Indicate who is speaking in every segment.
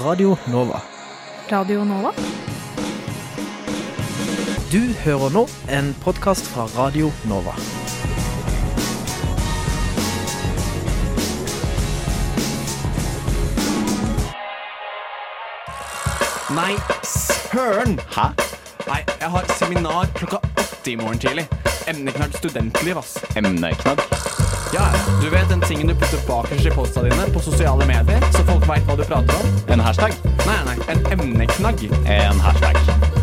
Speaker 1: Radio Nova.
Speaker 2: Radio Nova?
Speaker 1: Du hører nå en podkast fra Radio Nova.
Speaker 3: Nei, søren! Hæ? Nei, jeg har seminar klokka åtte i morgen tidlig. Emneknagg studentliv, ass.
Speaker 4: Emneknagg.
Speaker 3: Ja, du vet den tingen du putter bakerst i posta dine på sosiale medier, så folk veit hva du prater om?
Speaker 4: En hashtag.
Speaker 3: Nei, nei, en emneknagg.
Speaker 4: En hashtag.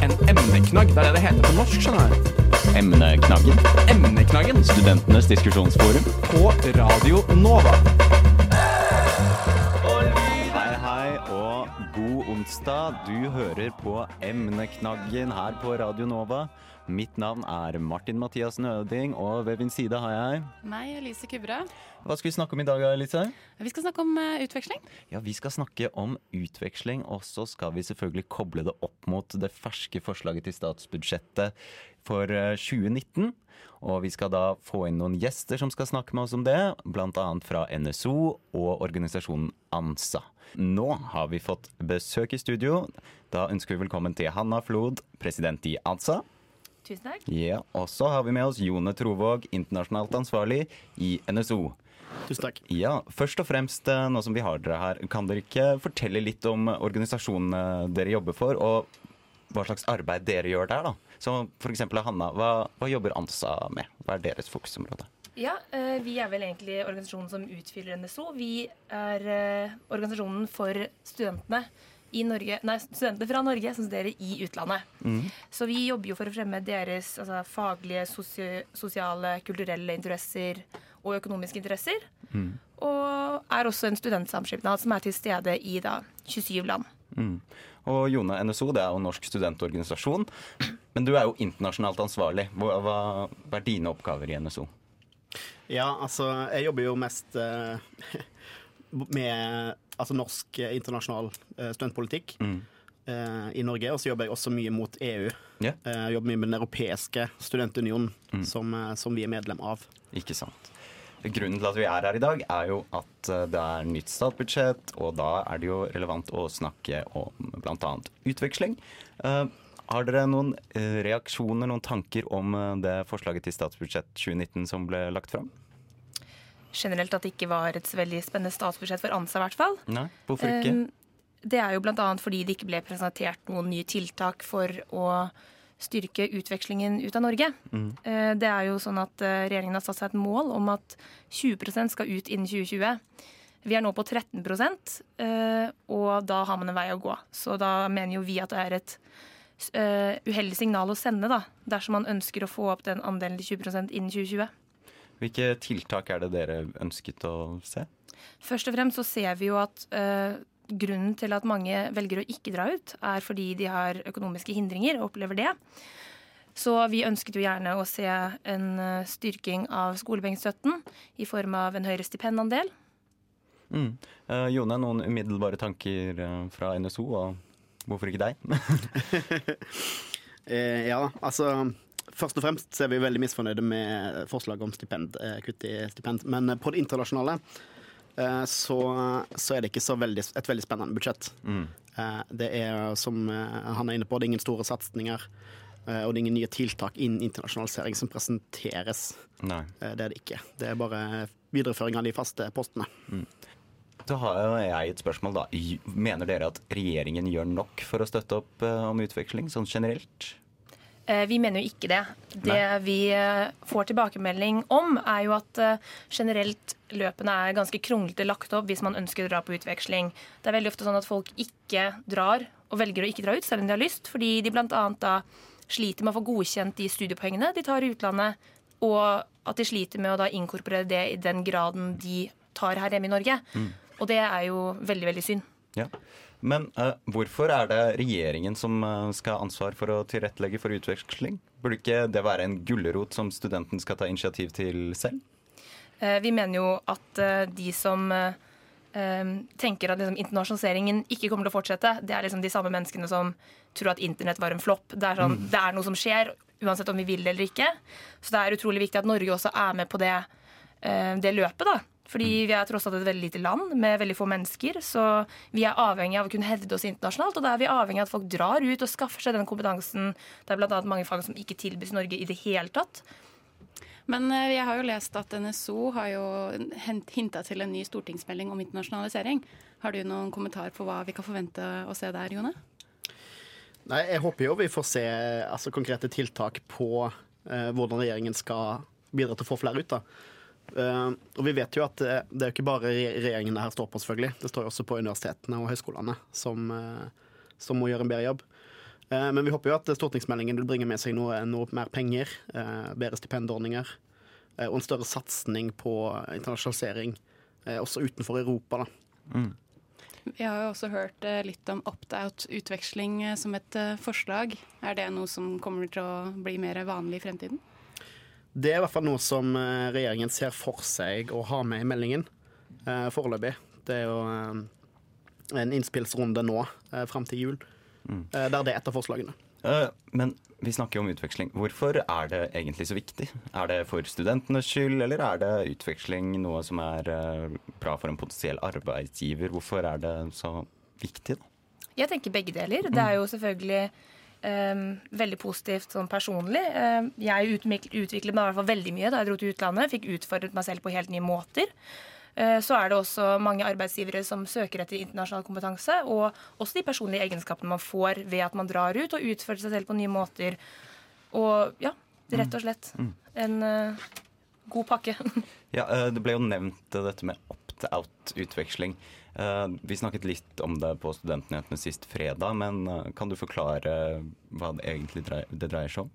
Speaker 3: En emneknagg, det er det det heter på norsk, skjønner du.
Speaker 4: Emneknaggen.
Speaker 3: Emneknaggen
Speaker 4: Studentenes diskusjonsforum.
Speaker 3: på Radio Nova.
Speaker 4: Hei, hei, og god onsdag. Du hører på Emneknaggen her på Radio Nova. Mitt navn er Martin Mathias Nøding, og ved min side har jeg
Speaker 2: Meg, Elise Kubra.
Speaker 4: Hva skal vi snakke om i dag, Elise?
Speaker 2: Vi skal snakke om eh, utveksling.
Speaker 4: Ja, Vi skal snakke om utveksling, og så skal vi selvfølgelig koble det opp mot det ferske forslaget til statsbudsjettet for eh, 2019. Og vi skal da få inn noen gjester som skal snakke med oss om det, bl.a. fra NSO og organisasjonen ANSA. Nå har vi fått besøk i studio. Da ønsker vi velkommen til Hanna Flod, president i ANSA.
Speaker 2: Tusen takk.
Speaker 4: Ja, og så har vi med oss Jone Trovåg, internasjonalt ansvarlig i NSO.
Speaker 5: Tusen takk.
Speaker 4: Ja, først og fremst, eh, nå som vi har dere her, kan dere ikke fortelle litt om organisasjonene dere jobber for, og hva slags arbeid dere gjør der, da? Så for eksempel Hanna, hva, hva jobber ANSA med? Hva er deres fokusområde?
Speaker 6: Ja, eh, vi er vel egentlig organisasjonen som utfyller NSO. Vi er eh, organisasjonen for studentene Norge, nei, studenter fra Norge som studerer i utlandet. Så vi jobber jo for å fremme deres altså, faglige, sosi sosiale, kulturelle interesser og økonomiske interesser. Og er også en studentsamskipnad som er til stede i da 27 land.
Speaker 4: Mm. Og Jone, NSO det er jo Norsk studentorganisasjon, men du er jo internasjonalt ansvarlig. Hva, hva, hva er dine oppgaver i NSO?
Speaker 5: Ja, altså, jeg jobber jo mest uh, med altså, norsk eh, internasjonal eh, studentpolitikk
Speaker 4: Mm.
Speaker 5: eh, i Norge. Og så jobber jeg også mye mot EU. Eh, jeg jobber mye med Den europeiske studentunionen,
Speaker 4: Mm.
Speaker 5: som, som vi er medlem av.
Speaker 4: Ikke sant. Grunnen til at vi er her i dag, er jo at det er nytt statsbudsjett, og da er det jo relevant å snakke om bl.a. utveksling. Har dere noen reaksjoner, noen tanker om det forslaget til statsbudsjett 2019 som ble lagt fram?
Speaker 6: Generelt at det ikke var et veldig spennende statsbudsjett for ANSA, i hvert fall.
Speaker 4: Nei, hvorfor ikke?
Speaker 6: Um, Det er jo bl.a. fordi det ikke ble presentert noen nye tiltak for å styrke utvekslingen ut av Norge. Mm. Det er jo sånn at eh, Regjeringen har satt seg et mål om at 20% skal ut innen 2020. Vi er nå på 13 eh, og da har man en vei å gå. Så da mener jo vi at det er et eh, uheldig signal å sende, da, dersom man ønsker å få opp den andelen til 20% innen 2020.
Speaker 4: Hvilke tiltak er det dere ønsket å se?
Speaker 6: Først og fremst så ser vi jo at eh, grunnen til at mange velger å ikke dra ut, er fordi de har økonomiske hindringer og opplever det. Så vi ønsket jo gjerne å se en eh, styrking av skolepengestøtten i form av en høyere stipendandel.
Speaker 4: Mm. Eh, Jone, noen umiddelbare tanker eh, fra NSO, og hvorfor ikke deg?
Speaker 5: Eh, ja, altså Først og fremst er vi veldig misfornøyde med forslaget om stipend, eh, kutt i stipend. Men eh, på det internasjonale eh, så, så er det ikke så veldig, et veldig spennende budsjett.
Speaker 4: Mm.
Speaker 5: Det er, som han er inne på, det er ingen store satsinger. Og det er ingen nye tiltak innen internasjonalisering som presenteres.
Speaker 4: Nei.
Speaker 5: Det er det ikke. Det er bare videreføring av de faste postene.
Speaker 4: Da har jeg et spørsmål, da. Mener dere at regjeringen gjør nok for å støtte opp om utveksling, sånn generelt?
Speaker 6: Eh, Vi mener jo ikke det. Det vi eh, får tilbakemelding om, er jo at eh, generelt løpene er ganske kronglete lagt opp hvis man ønsker å dra på utveksling. Det er veldig ofte sånn at folk ikke drar, og velger å ikke dra ut selv om de har lyst, fordi de bl.a. da sliter med å få godkjent de studiepoengene de tar i utlandet, og at de sliter med å da inkorporere det i den graden de tar her hjemme i Norge. Og det er jo veldig, veldig synd.
Speaker 4: Ja. Men uh, hvorfor er det regjeringen som uh, skal ha ansvar for å tilrettelegge for utveksling? Burde ikke det være en gulrot som studenten skal ta initiativ til selv?
Speaker 6: Uh, Vi mener jo at de som tenker at liksom, internasjonaliseringen ikke kommer til å fortsette, det er liksom de samme menneskene som tror at internett var en flopp. Det er, mm. det er noe som skjer, uansett om vi vil det eller ikke. Så det er utrolig viktig at Norge også er med på det, det løpet. da. Fordi vi er tross alt et veldig lite land med veldig få mennesker. Så vi er avhengig av å kunne hevde oss internasjonalt. Og da er vi avhengig av at folk drar ut og skaffer seg den kompetansen. Det er bl.a. mange fag som ikke tilbys i Norge i det hele tatt.
Speaker 2: Men eh, jeg har jo lest at NSO har jo hinta til en ny stortingsmelding om internasjonalisering. Har du noen kommentar på hva vi kan forvente å se der, Jone?
Speaker 5: Nei, Jeg håper jo vi får se altså, konkrete tiltak på eh, hvordan regjeringen skal bidra til å få flere ut. da. Uh, og vi vet jo at det, det er jo ikke bare regjeringen det her står på, selvfølgelig. Det står jo også på universitetene og høyskolene, som, uh, som må gjøre en bedre jobb. Uh, men vi håper jo at stortingsmeldingen vil bringe med seg noe, noe mer penger, bedre stipendordninger og en større satsing på internasjonalisering, også utenfor Europa. da. Mm.
Speaker 2: Vi har jo også hørt eh, litt om opt-out-utveksling eh, som et eh, forslag. Er det noe som kommer til å bli mer vanlig i fremtiden?
Speaker 5: Det er i hvert fall noe som regjeringen ser for seg å ha med i meldingen foreløpig. Det er jo en innspillsrunde nå fram til jul, mm. der det er et av forslagene.
Speaker 4: Men vi snakker jo om utveksling. Hvorfor er det egentlig så viktig? Er det for studentenes skyld, eller er det utveksling noe som er eh, bra for en potensiell arbeidsgiver? Hvorfor er det så viktig, da?
Speaker 6: Jeg tenker begge deler. Det er jo selvfølgelig um, veldig positivt sånn personlig. Uh, jeg utviklet meg i hvert fall veldig mye da jeg dro til utlandet. Fikk utfordret meg selv på helt nye måter. Eh, så er det også mange arbeidsgivere som søker etter internasjonal kompetanse, og også de personlige egenskapene man får ved at man drar ut og utfører seg selv på nye måter. Og ja, rett og slett mm. en uh, god pakke.
Speaker 4: ja, eh, Det ble jo nevnt dette med opt-out-utveksling. Vi snakket litt om det på Studentnyhetene sist fredag, men kan du forklare hva det egentlig dreier, det dreier seg om?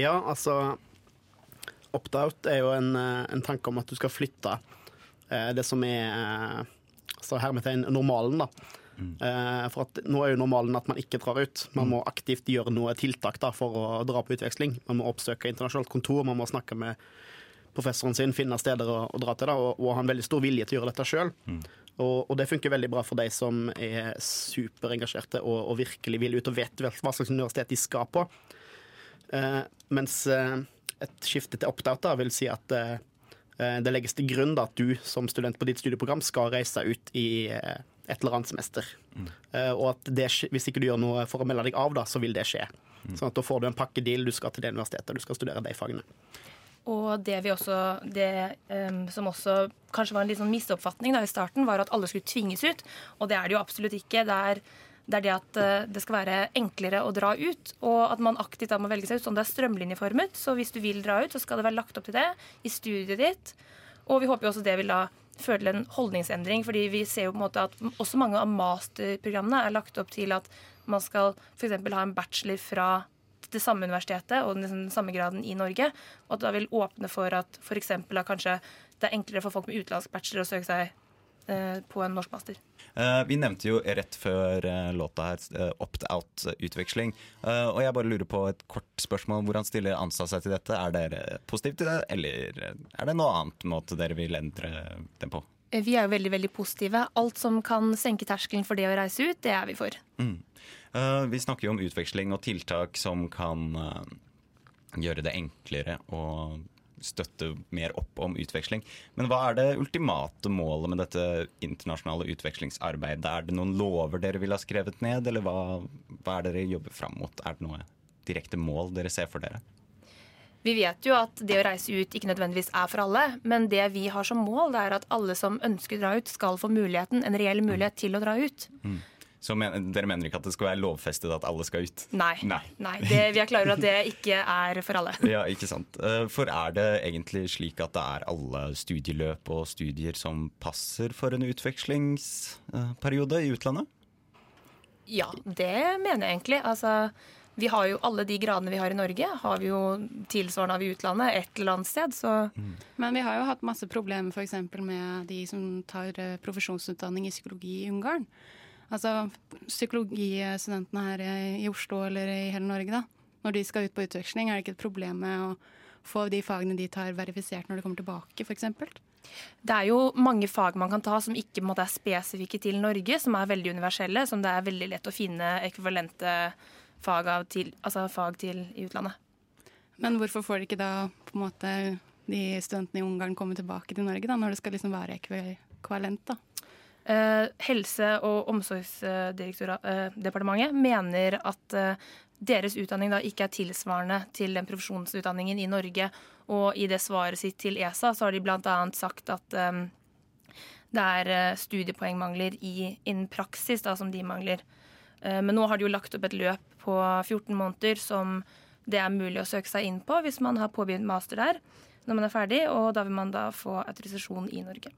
Speaker 5: Ja, altså Opt-out er jo en, en tanke om at du skal flytte Eh, det som er eh, så hermetegn normalen, da. Mm. Eh, for at nå er jo normalen at man ikke drar ut. Man må aktivt gjøre noe tiltak da, for å dra på utveksling. Man må oppsøke internasjonalt kontor, man må snakke med professoren sin, finne steder å, å dra til, da, og, og ha en veldig stor vilje til å gjøre dette sjøl. Mm. Og, og, det funker veldig bra for de som er superengasjerte og, og virkelig vil ut og vet hva slags universitet de skal på. Uh, mens uh, et skifte til opt-out vil si at Eh, det legges til grunn da, at du som student på ditt studieprogram skal reise ut i et eller annet semester. Mm. Og at det, hvis ikke du gjør noe for å melde deg av, da, så vil det skje. Mm. Sånn at Da får du en pakkedeal, du skal til det universitetet, du skal studere de fagene.
Speaker 6: Og det vi også, det um, som også kanskje var en litt sånn misoppfatning da i starten, var at alle skulle tvinges ut. Og det er det jo absolutt ikke. Det er det er det at uh, det skal være enklere å dra ut, og at man aktivt da må velge seg ut sånn det er strømlinjeformet. Så hvis du vil dra ut, så skal det være lagt opp til det i studiet ditt. Og vi håper jo også det vil da føre til en holdningsendring, fordi vi ser jo på en måte at også mange av masterprogrammene er lagt opp til at man skal f.eks. ha en bachelor fra det samme universitetet og den samme graden i Norge. Og at det vil åpne for at f.eks. kanskje det er enklere for folk med utenlandsk bachelor å søke seg Eh, på en norsk master.
Speaker 4: Uh, vi nevnte jo rett før uh, låta her opt-out-utveksling. og jeg bare lurer på et kort spørsmål. Hvordan stiller ANSA seg til dette? Er dere positive til det, eller er det noe annet måte dere vil endre den på?
Speaker 6: Vi er jo veldig veldig positive. Alt som kan senke terskelen for det å reise ut, det er vi for. Mm.
Speaker 4: Vi snakker jo om utveksling og tiltak som kan gjøre det enklere å støtte mer opp om utveksling. Men hva er det ultimate målet med dette internasjonale utvekslingsarbeidet? Er det noen lover dere vil ha skrevet ned, eller hva, hva er det dere jobber fram mot? Er det noe direkte mål dere ser for dere?
Speaker 6: Vi vet jo at det å reise ut ikke nødvendigvis er for alle, men det vi har som mål, det er at alle som ønsker å dra ut, skal få muligheten, en reell mulighet til å dra ut. Mm.
Speaker 4: Så men, dere mener ikke at det skal være lovfestet at alle skal ut?
Speaker 6: Nei. Nei. Nei det, vi er klar over at det ikke er for alle.
Speaker 4: Ja, ikke sant. Eh, for er det egentlig slik at det er alle studieløp og studier som passer for en utvekslingsperiode i utlandet?
Speaker 6: Ja, det mener jeg egentlig. Altså, vi har jo alle de gradene vi har i Norge, har vi jo tilsvarende av i utlandet et eller annet sted. Så. Mm.
Speaker 2: Men vi har jo hatt masse problemer f.eks. med de som tar eh, profesjonsutdanning i psykologi i Ungarn. Altså psykologistudentene her i Oslo eller i hele Norge, da. Når de skal ut på utveksling, er det ikke et problem med å få de fagene de tar, verifisert når de kommer tilbake, f.eks.?
Speaker 6: Det er jo mange fag man kan ta som ikke måte, er spesifikke til Norge, som er veldig universelle, som det er veldig lett å finne ekvivalente fag, til, altså fag til i utlandet.
Speaker 2: Men hvorfor får de ikke da på en måte de studentene i Ungarn komme tilbake til Norge, da, når det skal liksom være ekvivalent? da?
Speaker 6: Eh, Helse- og omsorgsdepartementet mener at eh, deres utdanning da ikke er tilsvarende til den profesjonsutdanningen i Norge. Og i det svaret sitt til ESA så har de bl.a. sagt at um, det er studiepoengmangler i, innen praksis da, som de mangler. Uh, men nå har de jo lagt opp et løp på 14 måneder som det er mulig å søke seg inn på hvis man har påbegynt master der når man er ferdig, og da vil man da få autorisasjon i Norge.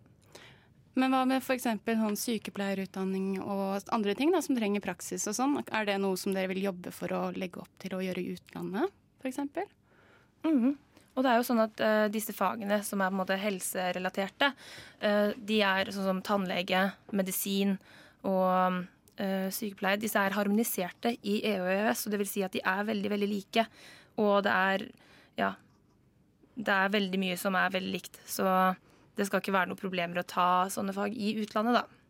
Speaker 2: Men hva med f.eks. Sånn sykepleierutdanning og andre ting da, som trenger praksis og sånn? Er det noe som dere vil jobbe for å legge opp til å gjøre i utlandet, f.eks.?
Speaker 6: Mm. Og det er jo sånn at uh, disse fagene som er på en måte helserelaterte, uh, de er sånn som tannlege, medisin og uh, sykepleier. Disse er harmoniserte i EU og EØS, og det vil si at de er veldig, veldig like. Og det er ja, det er veldig mye som er veldig likt. Så det skal ikke være noen problemer å ta sånne fag i utlandet, da.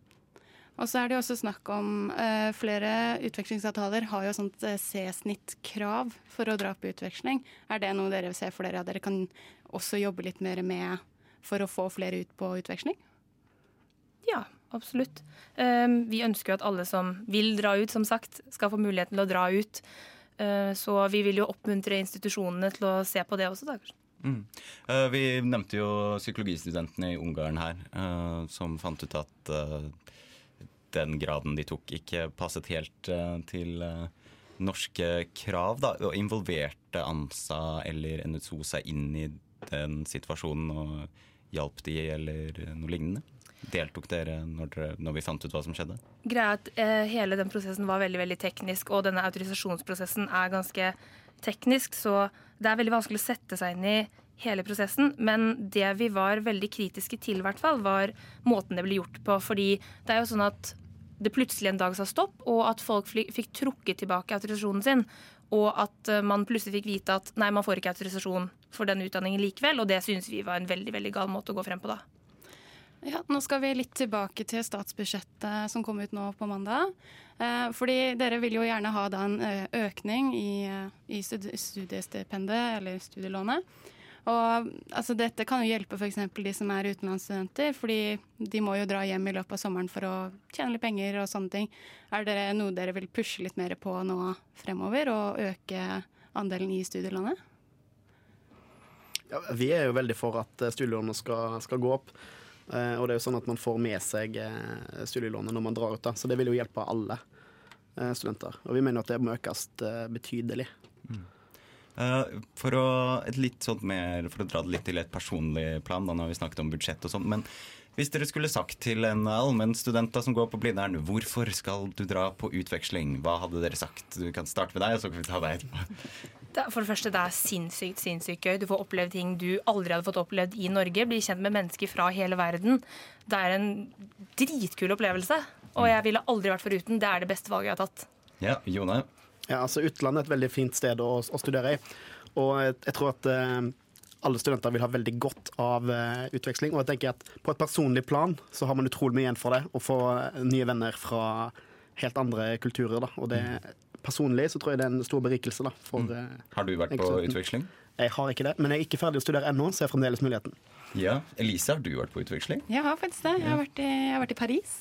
Speaker 2: Og så er det jo også snakk om uh, Flere utvekslingsavtaler har jo sånt uh, C-snittkrav for å dra på utveksling. Er det noe dere ser for dere at dere kan også jobbe litt mer med for å få flere ut på utveksling?
Speaker 6: Ja, absolutt. Um, vi ønsker jo at alle som vil dra ut, som sagt, skal få muligheten til å dra ut. Uh, så vi vil jo oppmuntre institusjonene til å se på det også, da. kanskje.
Speaker 4: Mm. Uh, vi nevnte jo psykologistudentene i Ungarn her, uh, som fant ut at uh, den graden de tok, ikke passet helt til norske krav. Da, og involverte ANSA eller NSO seg inn i den situasjonen og hjalp de, eller noe lignende? Deltok dere når, dere når, vi fant ut hva som skjedde?
Speaker 6: Greia at eh, Hele den prosessen var veldig veldig teknisk, og denne autorisasjonsprosessen er ganske teknisk, så det er veldig vanskelig å sette seg inn i hele prosessen. Men det vi var veldig kritiske til, hvert fall, var måten det ble gjort på. Fordi det er jo sånn at det plutselig en dag sa stopp, og at folk fikk trukket tilbake autorisasjonen sin. Og at eh, man plutselig fikk vite at nei, man får ikke autorisasjon for den utdanningen likevel. Og det syns vi var en veldig veldig gal måte å gå frem på da.
Speaker 2: Ja, Nå skal vi litt tilbake til statsbudsjettet som kom ut nå på mandag. Eh, fordi dere vil jo gjerne ha da en eh, økning i, i studiestipendet eller studielånet. Og altså, dette kan jo hjelpe f.eks. de som er utenlandsstudenter, fordi de må jo dra hjem i løpet av sommeren for å tjene litt penger og sånne ting. Er det noe dere vil pushe litt mer på nå fremover, og øke andelen i studielånet?
Speaker 5: Ja, vi er jo veldig for at studielånet skal, skal gå opp. Uh, og det er jo sånn at man får med seg uh, studielånet når man drar ut, da. så det vil jo hjelpe alle uh, studenter. Og vi mener at det må økes betydelig. Mm.
Speaker 4: For å, mer, for å, dra det litt til et personlig plan, da når vi snakket om budsjett og sånn. Men hvis dere skulle sagt til en allmennstudent som går på Blindern, hvorfor skal du dra på utveksling, hva hadde dere sagt? Du kan starte med deg, og så kan vi ta deg etterpå.
Speaker 6: For det første, det er sinnssykt sinnssykt gøy. Du får oppleve ting du aldri hadde fått opplevd i Norge. Bli kjent med mennesker fra hele verden. Det er en dritkul opplevelse. Og jeg ville aldri vært foruten. Det er det beste valget jeg har tatt.
Speaker 4: Ja, Jone?
Speaker 5: Ja, altså Utlandet er et veldig fint sted å, å studere i. Og jeg, jeg tror at eh, alle studenter vil ha veldig godt av eh, utveksling. Og jeg tenker at på et personlig plan så har man utrolig mye igjen for det. Å få eh, nye venner fra helt andre kulturer. Da. Og det, personlig så tror jeg det er en stor berikelse. Da, for, mm.
Speaker 4: Eh, har du vært på utveksling?
Speaker 5: Jeg har ikke det, men jeg er ikke ferdig å studere ennå, så jeg har fremdeles muligheten.
Speaker 4: Ja, Elise, har du vært på utveksling?
Speaker 2: Jeg har faktisk det. Jeg har vært i, har vært i Paris.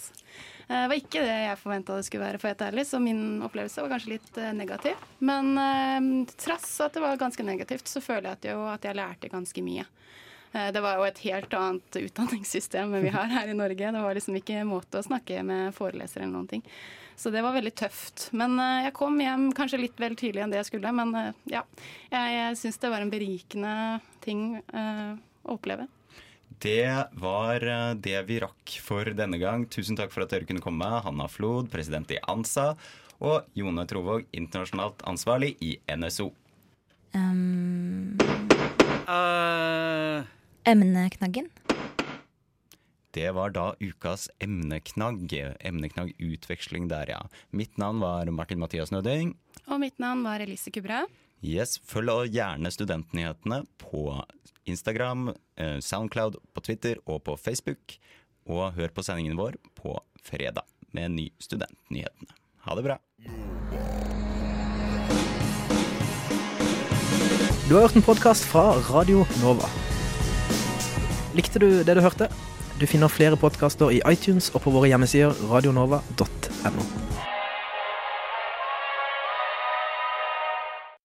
Speaker 2: Det var ikke det jeg forventa det skulle være, for helt ærlig, så min opplevelse var kanskje litt negativ. Men eh, trass at det var ganske negativt, så føler jeg at, jo, at jeg lærte ganske mye. Eh, det var jo et helt annet utdanningssystem enn vi har her i Norge. Det var liksom ikke måte å snakke med forelesere eller noen ting. Så det var veldig tøft. Men eh, jeg kom hjem kanskje litt vel tidlig enn det jeg skulle. Men eh, ja, jeg, jeg syns det var en berikende ting å oppleve.
Speaker 4: Det var det vi rakk for denne gang. Tusen takk for at dere kunne komme. Hanna Flod, president i ANSA, og Jone Trovåg, internasjonalt ansvarlig i NSO. Um...
Speaker 7: Uh... Emneknaggen.
Speaker 4: Det var da ukas emneknagg. Emneknagg utveksling der, ja. Mitt navn var Martin Mathias Nøding.
Speaker 2: Og mitt navn var Elise Kubra.
Speaker 4: Yes, Følg gjerne Studentnyhetene på Instagram, eh, Soundcloud, på Twitter og på Facebook. Og hør på sendingen vår på fredag med ny Studentnyhetene. Ha det bra.
Speaker 1: Du har hørt en podkast fra Radio Nova. Likte du det du hørte? Du finner flere podkaster i iTunes og på våre hjemmesider radionova.no.